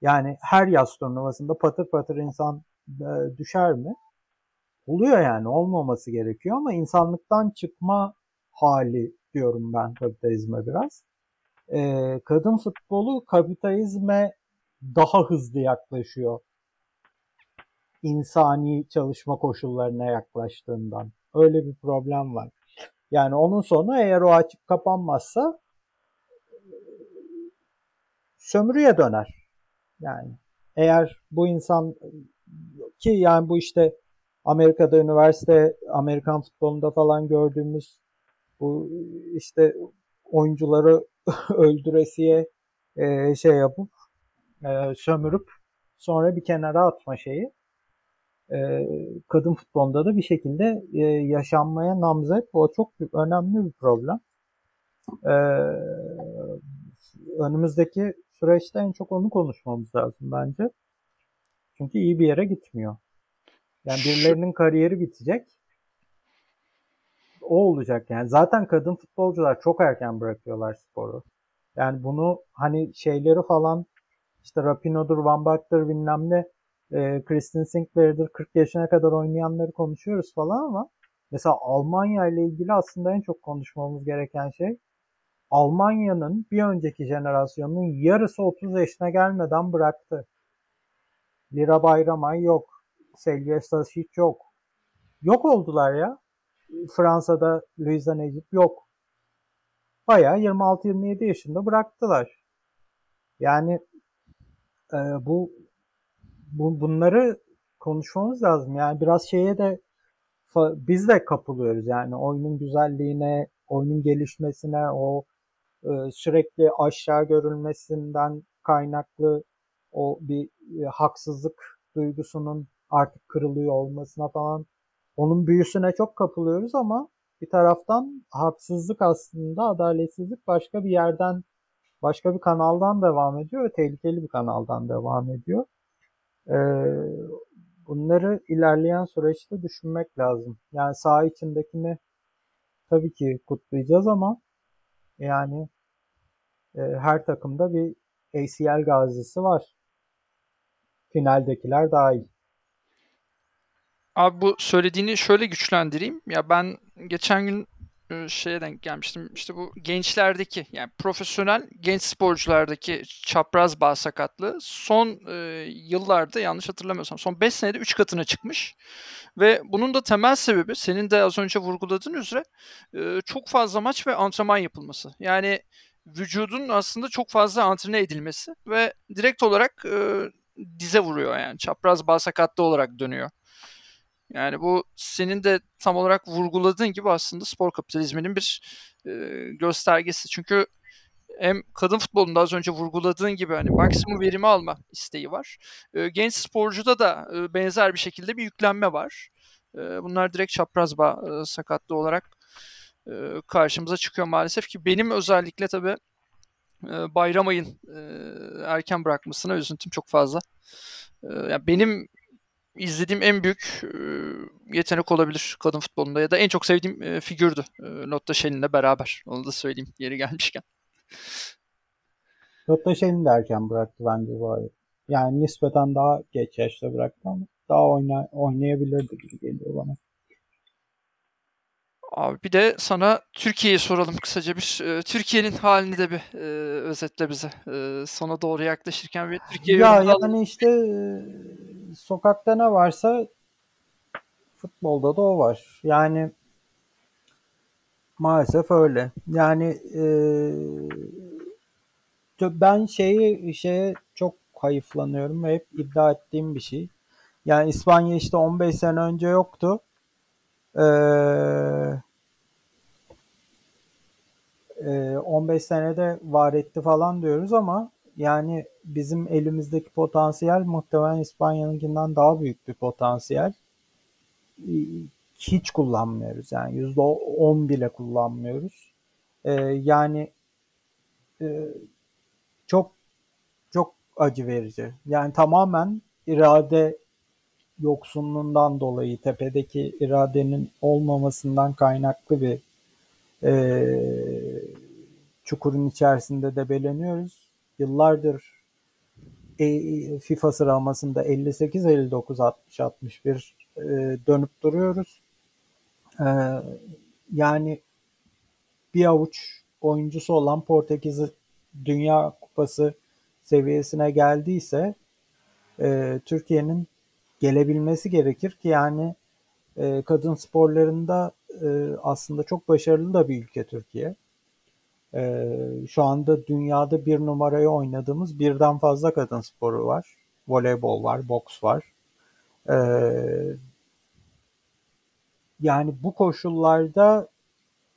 Yani her yaz turnuvasında patır patır insan e, düşer mi? Oluyor yani olmaması gerekiyor ama insanlıktan çıkma hali diyorum ben kapitalizme biraz. E, kadın futbolu kapitalizme daha hızlı yaklaşıyor insani çalışma koşullarına yaklaştığından. Öyle bir problem var. Yani onun sonu eğer o açık kapanmazsa sömürüye döner. Yani eğer bu insan ki yani bu işte Amerika'da üniversite Amerikan futbolunda falan gördüğümüz bu işte oyuncuları öldüresiye e, şey yapıp e, sömürüp sonra bir kenara atma şeyi e, kadın futbolunda da bir şekilde e, yaşanmaya namzet. O çok önemli bir problem. E, önümüzdeki süreçte en çok onu konuşmamız lazım bence. Çünkü iyi bir yere gitmiyor. Yani birilerinin kariyeri bitecek. O olacak yani. Zaten kadın futbolcular çok erken bırakıyorlar sporu. Yani bunu hani şeyleri falan işte Rapino'dur, Van Bak'tır bilmem ne e, Kristen Sinclair'dir 40 yaşına kadar oynayanları konuşuyoruz falan ama mesela Almanya ile ilgili aslında en çok konuşmamız gereken şey Almanya'nın bir önceki jenerasyonun yarısı 30 yaşına gelmeden bıraktı. Lira Bayramay yok. Selviye hiç yok. Yok oldular ya. Fransa'da Luisa Necip yok. Bayağı 26-27 yaşında bıraktılar. Yani e, bu, bu bunları konuşmamız lazım. Yani biraz şeye de biz de kapılıyoruz yani oyunun güzelliğine, oyunun gelişmesine, o sürekli aşağı görülmesinden kaynaklı o bir e, haksızlık duygusunun artık kırılıyor olmasına falan onun büyüsüne çok kapılıyoruz ama bir taraftan haksızlık aslında adaletsizlik başka bir yerden başka bir kanaldan devam ediyor ve tehlikeli bir kanaldan devam ediyor. Ee, bunları ilerleyen süreçte düşünmek lazım. Yani saha içindekini tabii ki kutlayacağız ama yani e, her takımda bir ACL gazisi var. Finaldekiler dahil. Abi bu söylediğini şöyle güçlendireyim. Ya ben geçen gün şeye denk gelmiştim. İşte bu gençlerdeki yani profesyonel genç sporculardaki çapraz bağ sakatlığı son e, yıllarda yanlış hatırlamıyorsam son 5 senede 3 katına çıkmış. Ve bunun da temel sebebi senin de az önce vurguladığın üzere e, çok fazla maç ve antrenman yapılması. Yani vücudun aslında çok fazla antrene edilmesi ve direkt olarak e, dize vuruyor yani çapraz bağ sakatlığı olarak dönüyor. Yani bu senin de tam olarak vurguladığın gibi aslında spor kapitalizminin bir e, göstergesi. Çünkü hem kadın futbolunda az önce vurguladığın gibi hani maksimum verimi alma isteği var. E, genç sporcuda da e, benzer bir şekilde bir yüklenme var. E, bunlar direkt çapraz bağ e, sakatlığı olarak e, karşımıza çıkıyor maalesef ki benim özellikle tabii e, bayram ayın e, erken bırakmasına üzüntüm çok fazla. E, yani benim izlediğim en büyük e, yetenek olabilir kadın futbolunda ya da en çok sevdiğim e, figürdü e, Lotta Şelin'le beraber. Onu da söyleyeyim yeri gelmişken. Röttaşen'i de erken bıraktı bence bu arada. Yani nispeten daha geç yaşta bıraktı ama daha oyna, oynayabilirdi gibi geliyor bana. Abi bir de sana Türkiye'yi soralım kısaca bir. e, Türkiye'nin halini de bir e, özetle bize. E, sona doğru yaklaşırken bir Türkiye Ya yorumunu alalım. yani işte e, sokakta ne varsa futbolda da o var. Yani maalesef öyle. Yani e, ben şeyi şeye çok hayıflanıyorum ve hep iddia ettiğim bir şey. Yani İspanya işte 15 sene önce yoktu. Ee, e, 15 senede var etti falan diyoruz ama yani bizim elimizdeki potansiyel muhtemelen İspanya'nınkinden daha büyük bir potansiyel. Ee, Hiç kullanmıyoruz yani %10 bile kullanmıyoruz. Ee, yani e, çok çok acı verici. Yani tamamen irade yoksunluğundan dolayı tepedeki iradenin olmamasından kaynaklı bir e, çukurun içerisinde debeleniyoruz. Yıllardır e, FIFA sıralamasında 58, 59, 60, 61 e, dönüp duruyoruz. E, yani bir avuç oyuncusu olan Portekiz'i Dünya Kupası seviyesine geldiyse e, Türkiye'nin gelebilmesi gerekir ki yani e, kadın sporlarında e, aslında çok başarılı da bir ülke Türkiye. E, şu anda dünyada bir numarayı oynadığımız birden fazla kadın sporu var. Voleybol var, boks var. E, yani bu koşullarda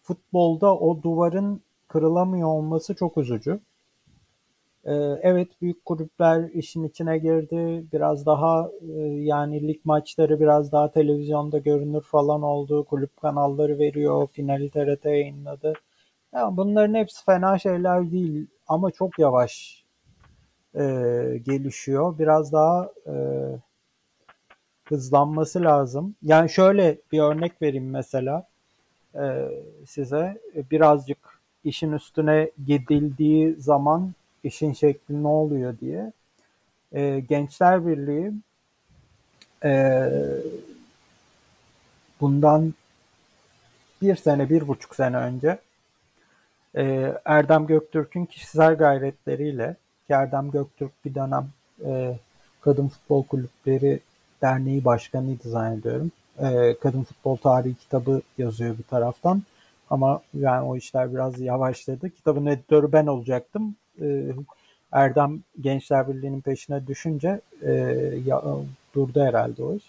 futbolda o duvarın kırılamıyor olması çok üzücü. Ee, evet büyük kulüpler işin içine girdi. Biraz daha e, yani lig maçları biraz daha televizyonda görünür falan oldu. Kulüp kanalları veriyor. Finali TRT yayınladı. Ya bunların hepsi fena şeyler değil ama çok yavaş e, gelişiyor. Biraz daha e, hızlanması lazım. Yani şöyle bir örnek vereyim mesela e, size. Birazcık işin üstüne gidildiği zaman işin şekli ne oluyor diye. E, Gençler Birliği e, bundan bir sene, bir buçuk sene önce e, Erdem Göktürk'ün kişisel gayretleriyle ki Erdem Göktürk bir dönem e, Kadın Futbol Kulüpleri Derneği Başkanıydı zannediyorum. E, Kadın Futbol Tarihi kitabı yazıyor bir taraftan. Ama yani o işler biraz yavaşladı. Kitabın editörü ben olacaktım. E, Erdem Gençler Birliği'nin peşine düşünce e, ya, durdu herhalde o iş.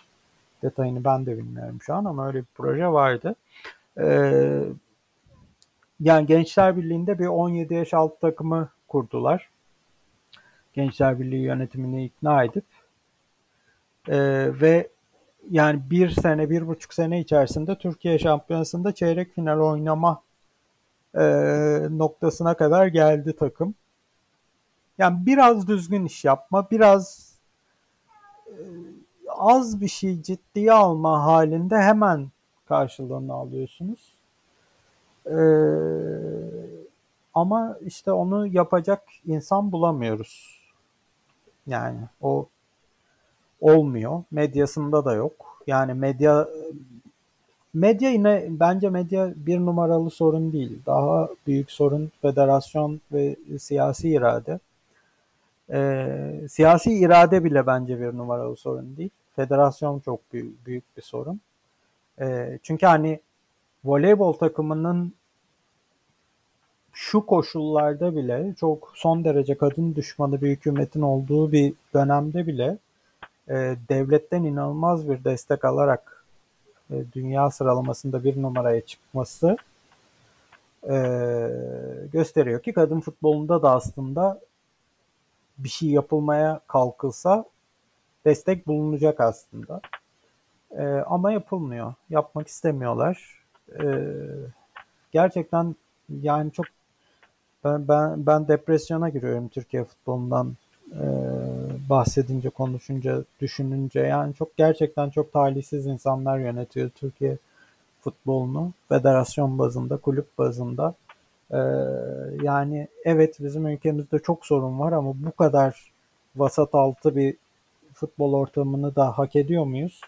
Detayını ben de bilmiyorum şu an ama öyle bir proje vardı. E, yani Gençler Birliği'nde bir 17 yaş alt takımı kurdular. Gençler Birliği yönetimini ikna edip e, ve yani bir sene, bir buçuk sene içerisinde Türkiye Şampiyonası'nda çeyrek final oynama e, noktasına kadar geldi takım. Yani biraz düzgün iş yapma, biraz e, az bir şey ciddiye alma halinde hemen karşılığını alıyorsunuz. E, ama işte onu yapacak insan bulamıyoruz. Yani o olmuyor. Medyasında da yok. Yani medya medya yine bence medya bir numaralı sorun değil. Daha büyük sorun federasyon ve siyasi irade. Ee, siyasi irade bile bence bir numaralı sorun değil. Federasyon çok büyük, büyük bir sorun. Ee, çünkü hani voleybol takımının şu koşullarda bile çok son derece kadın düşmanı bir hükümetin olduğu bir dönemde bile e, devletten inanılmaz bir destek alarak e, dünya sıralamasında bir numaraya çıkması e, gösteriyor ki kadın futbolunda da aslında bir şey yapılmaya kalkılsa destek bulunacak aslında. E, ama yapılmıyor. Yapmak istemiyorlar. E, gerçekten yani çok ben, ben ben depresyona giriyorum Türkiye futbolundan e, bahsedince, konuşunca, düşününce yani çok gerçekten çok talihsiz insanlar yönetiyor Türkiye futbolunu. Federasyon bazında, kulüp bazında. Ee, yani evet bizim ülkemizde çok sorun var ama bu kadar vasat altı bir futbol ortamını da hak ediyor muyuz?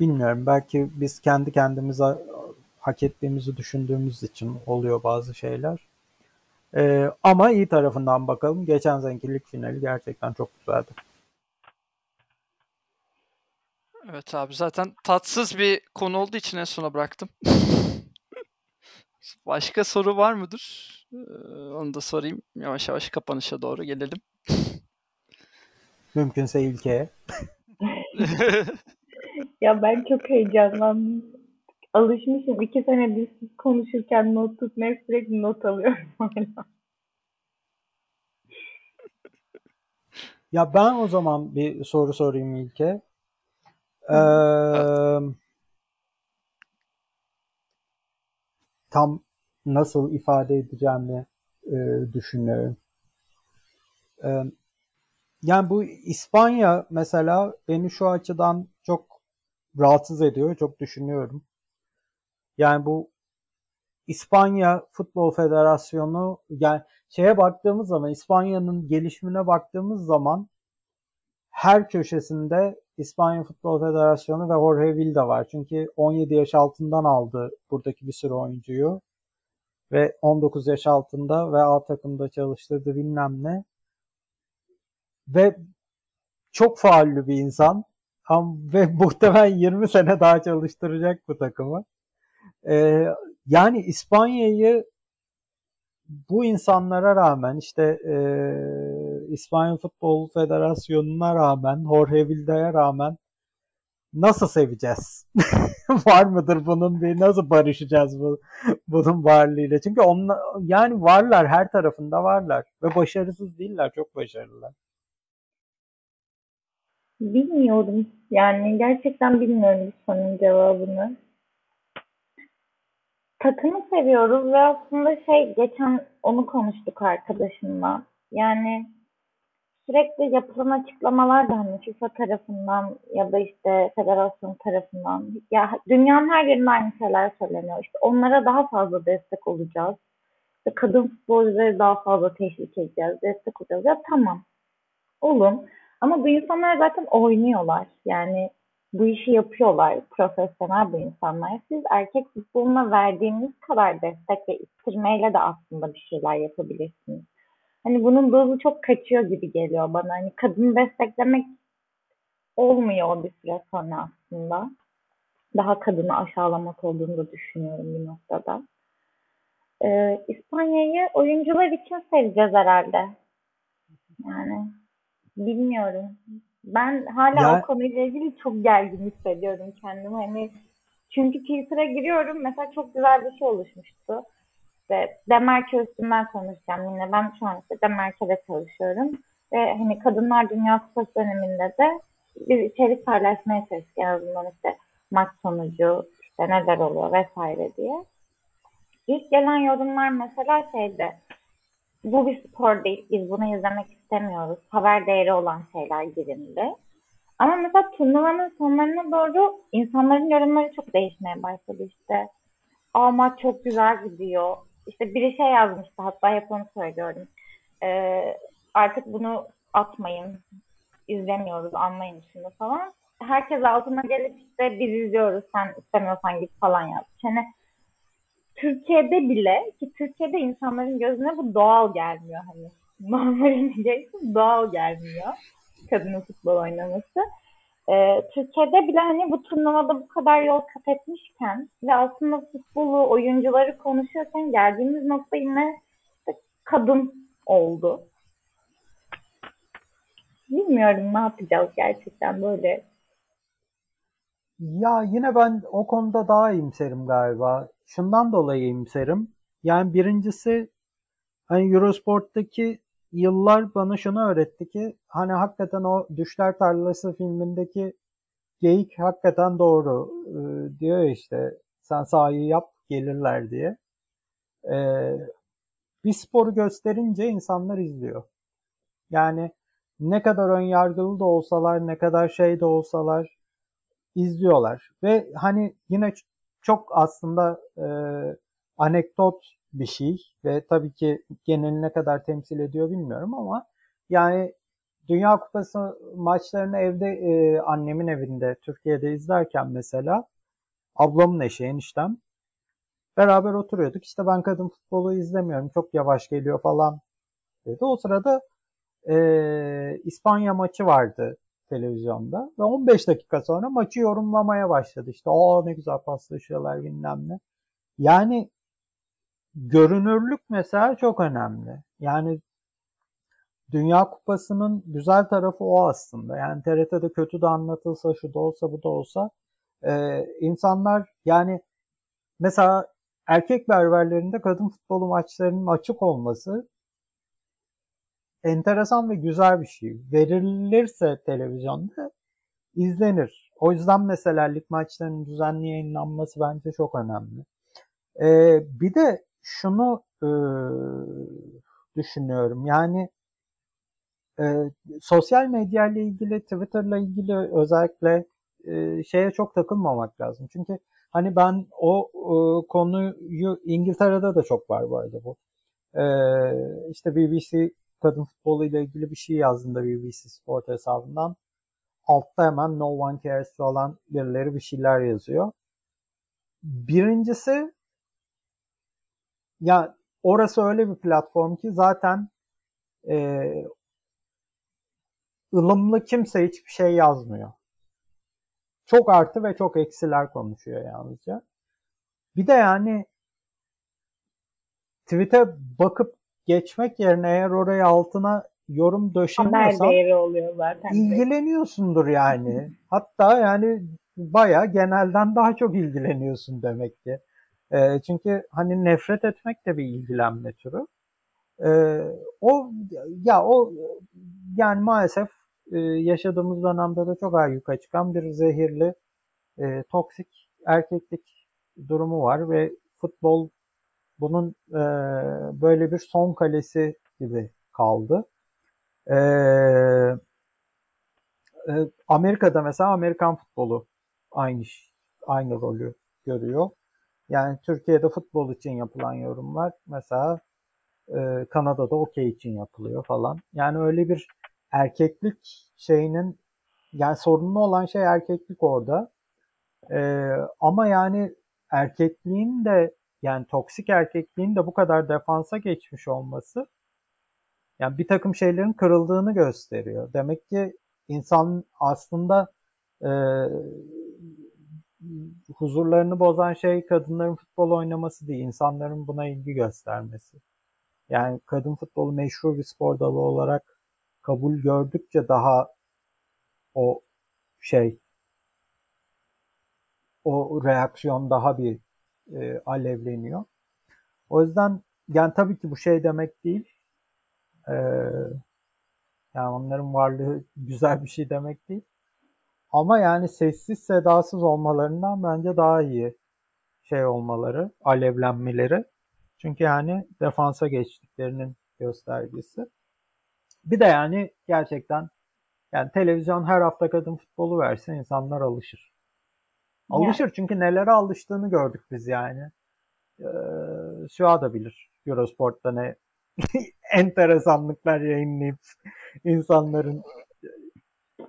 Bilmiyorum. Belki biz kendi kendimize hak ettiğimizi düşündüğümüz için oluyor bazı şeyler. Ee, ama iyi tarafından bakalım. Geçen seneki lig finali gerçekten çok güzeldi. Evet abi zaten tatsız bir konu olduğu için en sona bıraktım. Başka soru var mıdır? Ee, onu da sorayım. Yavaş yavaş kapanışa doğru gelelim. Mümkünse ilkeye. Ya ben çok heyecanlandım. Alışmışım. iki senedir siz konuşurken not tutmaya sürekli not alıyorum hala. Ya ben o zaman bir soru sorayım İlke. Ee, tam nasıl ifade edeceğimi e, düşünüyorum. Ee, yani bu İspanya mesela beni şu açıdan çok rahatsız ediyor, çok düşünüyorum. Yani bu İspanya Futbol Federasyonu yani şeye baktığımız zaman İspanya'nın gelişimine baktığımız zaman her köşesinde İspanya Futbol Federasyonu ve Jorge Vilda var. Çünkü 17 yaş altından aldı buradaki bir sürü oyuncuyu ve 19 yaş altında ve A takımda çalıştırdı bilmem ne. Ve çok faalli bir insan ve muhtemelen 20 sene daha çalıştıracak bu takımı. Ee, yani İspanya'yı bu insanlara rağmen işte e, İspanya Futbol Federasyonu'na rağmen Jorge Vilda'ya rağmen nasıl seveceğiz? Var mıdır bunun bir nasıl barışacağız bu bunun varlığıyla? Çünkü onlar yani varlar her tarafında varlar ve başarısız değiller çok başarılılar. Bilmiyorum. Yani gerçekten bilmiyorum sorunun cevabını takımı seviyoruz ve aslında şey geçen onu konuştuk arkadaşımla. Yani sürekli yapılan açıklamalar da hani FIFA tarafından ya da işte federasyon tarafından ya dünyanın her yerinde aynı şeyler söyleniyor. İşte onlara daha fazla destek olacağız. İşte kadın futbolcuları daha fazla teşvik edeceğiz, destek olacağız. Ya tamam. Olun. Ama bu insanlar zaten oynuyorlar. Yani bu işi yapıyorlar. Profesyonel bu insanlar. Siz erkek futboluna verdiğiniz kadar destek ve ittirmeyle de aslında bir şeyler yapabilirsiniz. Hani bunun dozu çok kaçıyor gibi geliyor bana. Hani kadını desteklemek olmuyor bir süre sonra aslında. Daha kadını aşağılamak olduğunu da düşünüyorum bir noktada. Ee, İspanya'yı oyuncular için seveceğiz herhalde. Yani bilmiyorum. Ben hala ya... o konuyla ilgili çok gergin hissediyorum kendimi. Hani çünkü Twitter'a giriyorum. Mesela çok güzel bir şey oluşmuştu. İşte Demerke üstünden konuşacağım yine. Ben şu an işte Demerke'de çalışıyorum. Ve hani Kadınlar Dünya Kupası döneminde de bir içerik paylaşmaya çalıştık. En azından işte maç sonucu, işte neler oluyor vesaire diye. İlk gelen yorumlar mesela şeydi. Bu bir spor değil. Biz bunu izlemek istemiyoruz. Haber değeri olan şeyler girildi. Ama mesela turnuvanın sonlarına doğru insanların yorumları çok değişmeye başladı işte. Aa çok güzel gidiyor. İşte biri şey yazmıştı hatta hep onu söylüyorum. Ee, artık bunu atmayın. izlemiyoruz anlayın şunu falan. Herkes altına gelip işte biz izliyoruz sen istemiyorsan git falan yazmış. Yani Türkiye'de bile ki Türkiye'de insanların gözüne bu doğal gelmiyor hani normalini geçtim doğal gelmiyor kadının futbol oynaması. Ee, Türkiye'de bile hani bu turnuvada bu kadar yol kat etmişken ve aslında futbolu, oyuncuları konuşuyorken geldiğimiz nokta yine işte kadın oldu. Bilmiyorum ne yapacağız gerçekten böyle. Ya yine ben o konuda daha iyimserim galiba. Şundan dolayı iyimserim. Yani birincisi hani Eurosport'taki yıllar bana şunu öğretti ki hani hakikaten o Düşler Tarlası filmindeki geyik hakikaten doğru ee, diyor işte sen sahayı yap gelirler diye. Ee, bir sporu gösterince insanlar izliyor. Yani ne kadar ön yargılı da olsalar, ne kadar şey de olsalar izliyorlar. Ve hani yine çok aslında e, anekdot bir şey ve tabii ki geneli ne kadar temsil ediyor bilmiyorum ama yani Dünya Kupası maçlarını evde e, annemin evinde Türkiye'de izlerken mesela ablamın eşi eniştem beraber oturuyorduk. İşte ben kadın futbolu izlemiyorum çok yavaş geliyor falan dedi. O sırada e, İspanya maçı vardı televizyonda ve 15 dakika sonra maçı yorumlamaya başladı. İşte o ne güzel paslaşıyorlar bilmem ne. Yani görünürlük mesela çok önemli. Yani Dünya Kupası'nın güzel tarafı o aslında. Yani TRT'de kötü de anlatılsa, şu da olsa, bu da olsa e, insanlar yani mesela erkek berberlerinde kadın futbolu maçlarının açık olması enteresan ve güzel bir şey. Verilirse televizyonda izlenir. O yüzden mesela lig maçlarının düzenli yayınlanması bence çok önemli. Ee, bir de şunu e, düşünüyorum. Yani e, sosyal medya ile ilgili, Twitter'la ilgili özellikle e, şeye çok takılmamak lazım. Çünkü hani ben o e, konuyu İngiltere'de de çok var bu arada bu. E, işte BBC kadın futbolu ile ilgili bir şey yazdığında BBC Sport hesabından altta hemen No One Cares falan birileri bir şeyler yazıyor. Birincisi ya orası öyle bir platform ki zaten e, ılımlı kimse hiçbir şey yazmıyor. Çok artı ve çok eksiler konuşuyor yalnızca. Bir de yani tweet'e bakıp geçmek yerine eğer oraya altına yorum döşemiyorsan Haber değeri oluyor zaten. ilgileniyorsundur yani. Hatta yani baya genelden daha çok ilgileniyorsun demek ki. E, çünkü hani nefret etmek de bir ilgilenme türü. E, o ya o yani maalesef e, yaşadığımız dönemde de çok ayyuka çıkan bir zehirli e, toksik erkeklik durumu var ve futbol bunun e, böyle bir son kalesi gibi kaldı. E, e, Amerika'da mesela Amerikan futbolu aynı aynı rolü görüyor. Yani Türkiye'de futbol için yapılan yorumlar mesela e, Kanada'da okey için yapılıyor falan. Yani öyle bir erkeklik şeyinin yani sorunlu olan şey erkeklik orada. E, ama yani erkekliğin de yani toksik erkekliğin de bu kadar defansa geçmiş olması yani bir takım şeylerin kırıldığını gösteriyor. Demek ki insan aslında e, huzurlarını bozan şey kadınların futbol oynaması değil, insanların buna ilgi göstermesi. Yani kadın futbolu meşhur bir spor dalı olarak kabul gördükçe daha o şey o reaksiyon daha bir e, alevleniyor. O yüzden yani tabii ki bu şey demek değil. E, yani onların varlığı güzel bir şey demek değil. Ama yani sessiz sedasız olmalarından bence daha iyi şey olmaları, alevlenmeleri. Çünkü yani defansa geçtiklerinin göstergesi. Bir de yani gerçekten yani televizyon her hafta kadın futbolu versin insanlar alışır. Alışır çünkü nelere alıştığını gördük biz yani. Ee, Süha da bilir Eurosport'ta ne enteresanlıklar yayınlayıp insanların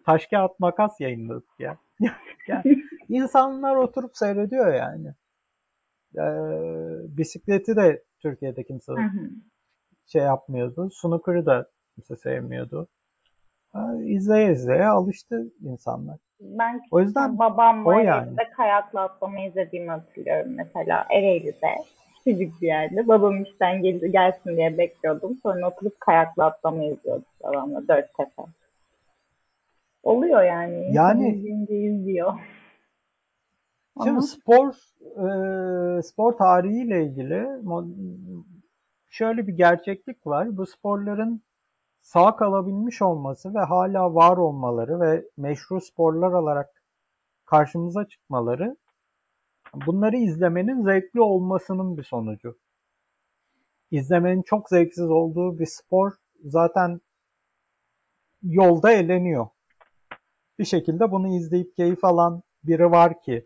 taş kağıt makas yayınladık ya. yani insanlar oturup seyrediyor yani. Ee, bisikleti de Türkiye'de kimse şey yapmıyordu. Snooker'ı da kimse sevmiyordu. Ee, izleye izleye alıştı insanlar. Ben o yüzden babamla o yani. kayakla atlamayı izlediğimi hatırlıyorum mesela Ereğli'de. Küçücük bir yerde. Babam işten gel gelsin diye bekliyordum. Sonra oturup kayakla atlamayı izliyorduk babamla dört tepe. Oluyor yani. Yani izliyor. Şimdi Ama... spor e, spor tarihiyle ilgili şöyle bir gerçeklik var. Bu sporların sağ kalabilmiş olması ve hala var olmaları ve meşru sporlar olarak karşımıza çıkmaları bunları izlemenin zevkli olmasının bir sonucu. İzlemenin çok zevksiz olduğu bir spor zaten yolda eleniyor. Bir şekilde bunu izleyip keyif alan biri var ki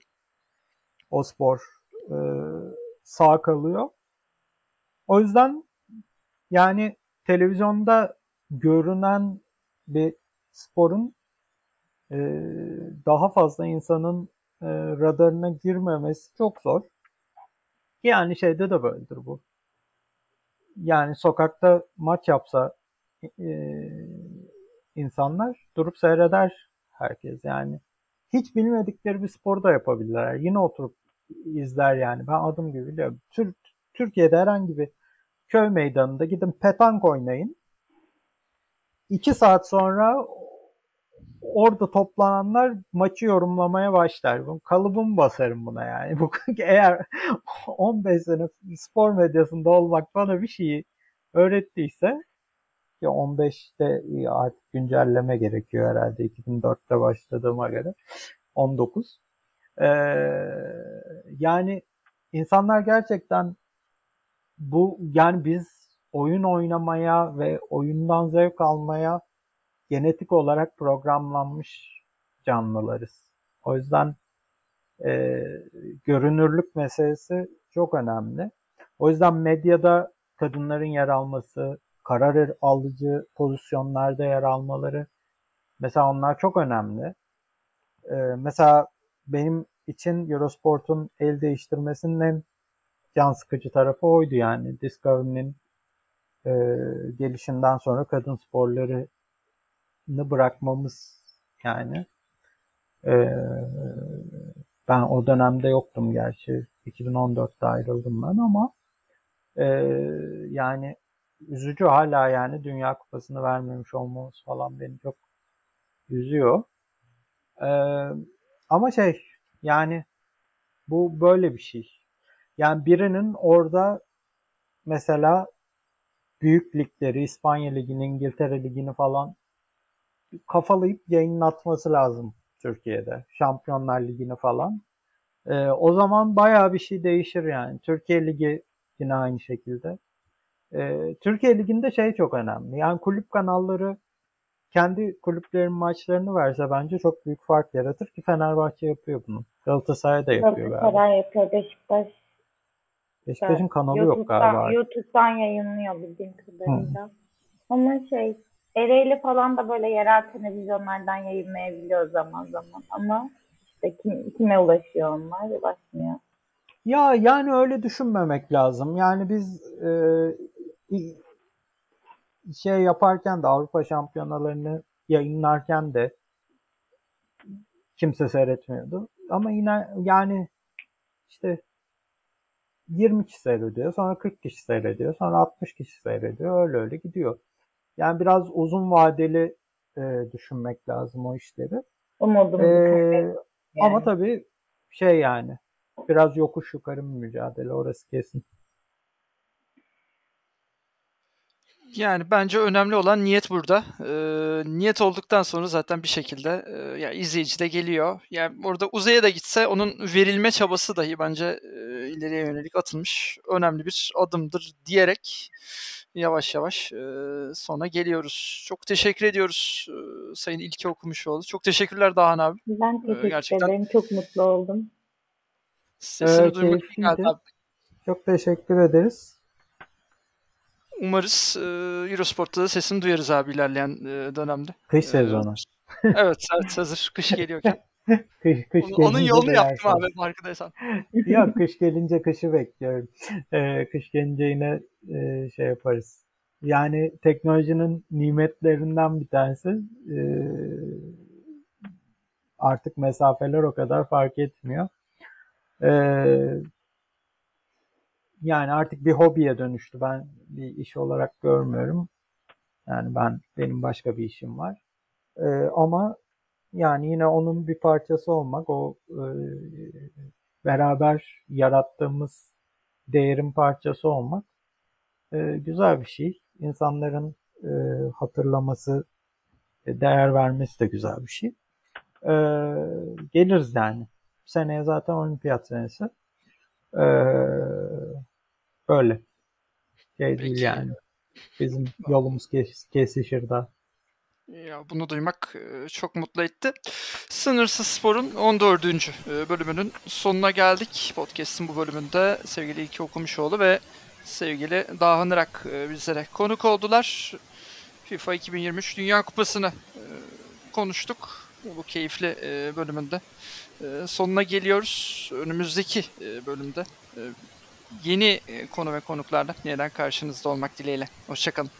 o spor e, sağ kalıyor. O yüzden yani televizyonda görünen bir sporun e, daha fazla insanın e, radarına girmemesi çok zor. Yani şeyde de böyledir bu. Yani sokakta maç yapsa e, insanlar durup seyreder herkes yani. Hiç bilmedikleri bir spor da yapabilirler. Yine oturup izler yani. Ben adım gibi biliyorum. Tür Türkiye'de herhangi bir köy meydanında gidin petank oynayın. İki saat sonra orada toplananlar maçı yorumlamaya başlar. Bu kalıbımı basarım buna yani. Bu eğer 15 sene spor medyasında olmak bana bir şeyi öğrettiyse ki 15'te artık güncelleme gerekiyor herhalde 2004'te başladığıma göre 19. Ee, yani insanlar gerçekten bu yani biz oyun oynamaya ve oyundan zevk almaya genetik olarak programlanmış canlılarız. O yüzden e, görünürlük meselesi çok önemli. O yüzden medyada kadınların yer alması, karar alıcı pozisyonlarda yer almaları mesela onlar çok önemli. E, mesela benim için Eurosport'un el değiştirmesinin en can sıkıcı tarafı oydu yani. Discovery'nin e, gelişinden sonra kadın sporları bırakmamız yani. Ee, ben o dönemde yoktum gerçi. 2014'te ayrıldım ben ama e, yani üzücü hala yani Dünya Kupası'nı vermemiş olmamız falan beni çok üzüyor. Ee, ama şey yani bu böyle bir şey. Yani birinin orada mesela büyük ligleri, İspanya Ligi'ni, İngiltere Ligi'ni falan kafalayıp yayınlatması lazım Türkiye'de. Şampiyonlar Ligi'ni falan. E, o zaman bayağı bir şey değişir yani. Türkiye Ligi yine aynı şekilde. E, Türkiye Ligi'nde şey çok önemli. Yani kulüp kanalları kendi kulüplerin maçlarını verse bence çok büyük fark yaratır ki Fenerbahçe yapıyor bunu. Galatasaray da yapıyor galiba. Galatasaray yapıyor. Beşiktaş Beşiktaş'ın kanalı yok galiba. YouTube'dan yayınlıyor bildiğim kadarıyla. Hı. Ama şey Ereğli falan da böyle yerel televizyonlardan yayınlayabiliyor zaman zaman ama işte kim, kime ulaşıyor onlar ulaşmıyor. Ya yani öyle düşünmemek lazım. Yani biz e, şey yaparken de Avrupa şampiyonalarını yayınlarken de kimse seyretmiyordu. Ama yine yani işte 20 kişi seyrediyor, sonra 40 kişi seyrediyor, sonra 60 kişi seyrediyor. Öyle öyle gidiyor. Yani biraz uzun vadeli e, düşünmek lazım o işleri. Umudum ee, yani. Ama tabii şey yani biraz yokuş yukarı bir mücadele orası kesin. Yani bence önemli olan niyet burada. Ee, niyet olduktan sonra zaten bir şekilde e, yani izleyici de geliyor. Yani orada uzaya da gitse onun verilme çabası dahi bence e, ileriye yönelik atılmış önemli bir adımdır diyerek yavaş yavaş e, sona geliyoruz. Çok teşekkür ediyoruz e, Sayın İlki Okumuşoğlu. Çok teşekkürler Dahan abi. Ben teşekkür e, Gerçekten... ederim. Çok mutlu oldum. Sesini evet, duymak geldi abi. Çok teşekkür ederiz. Umarız e, Eurosport'ta da sesini duyarız abi ilerleyen e, dönemde. Kış sezonu. E, evet, evet hazır kış geliyorken. kış, kış onun, onun yolunu yaptım abi farkındaysan. Yok kış gelince kışı bekliyorum. Ee, kış gelince yine e, şey yaparız. Yani teknolojinin nimetlerinden bir tanesi e, artık mesafeler o kadar fark etmiyor. E, yani artık bir hobiye dönüştü. Ben bir iş olarak görmüyorum. Yani ben benim başka bir işim var. E, ama yani yine onun bir parçası olmak, o e, beraber yarattığımız değerin parçası olmak e, güzel bir şey. İnsanların e, hatırlaması, e, değer vermesi de güzel bir şey. E, geliriz yani. Seneye zaten olimpiyat senesi. E, böyle. Şey değil yani. Bizim yolumuz kes, kesişir daha. Ya bunu duymak çok mutlu etti. Sınırsız Spor'un 14. bölümünün sonuna geldik. Podcast'in bu bölümünde sevgili İlki Okumuşoğlu ve sevgili Dahan Irak e, bizlere konuk oldular. FIFA 2023 Dünya Kupası'nı e, konuştuk. Bu keyifli e, bölümünde e, sonuna geliyoruz. Önümüzdeki e, bölümde e, yeni e, konu ve konuklarla yeniden karşınızda olmak dileğiyle. Hoşçakalın.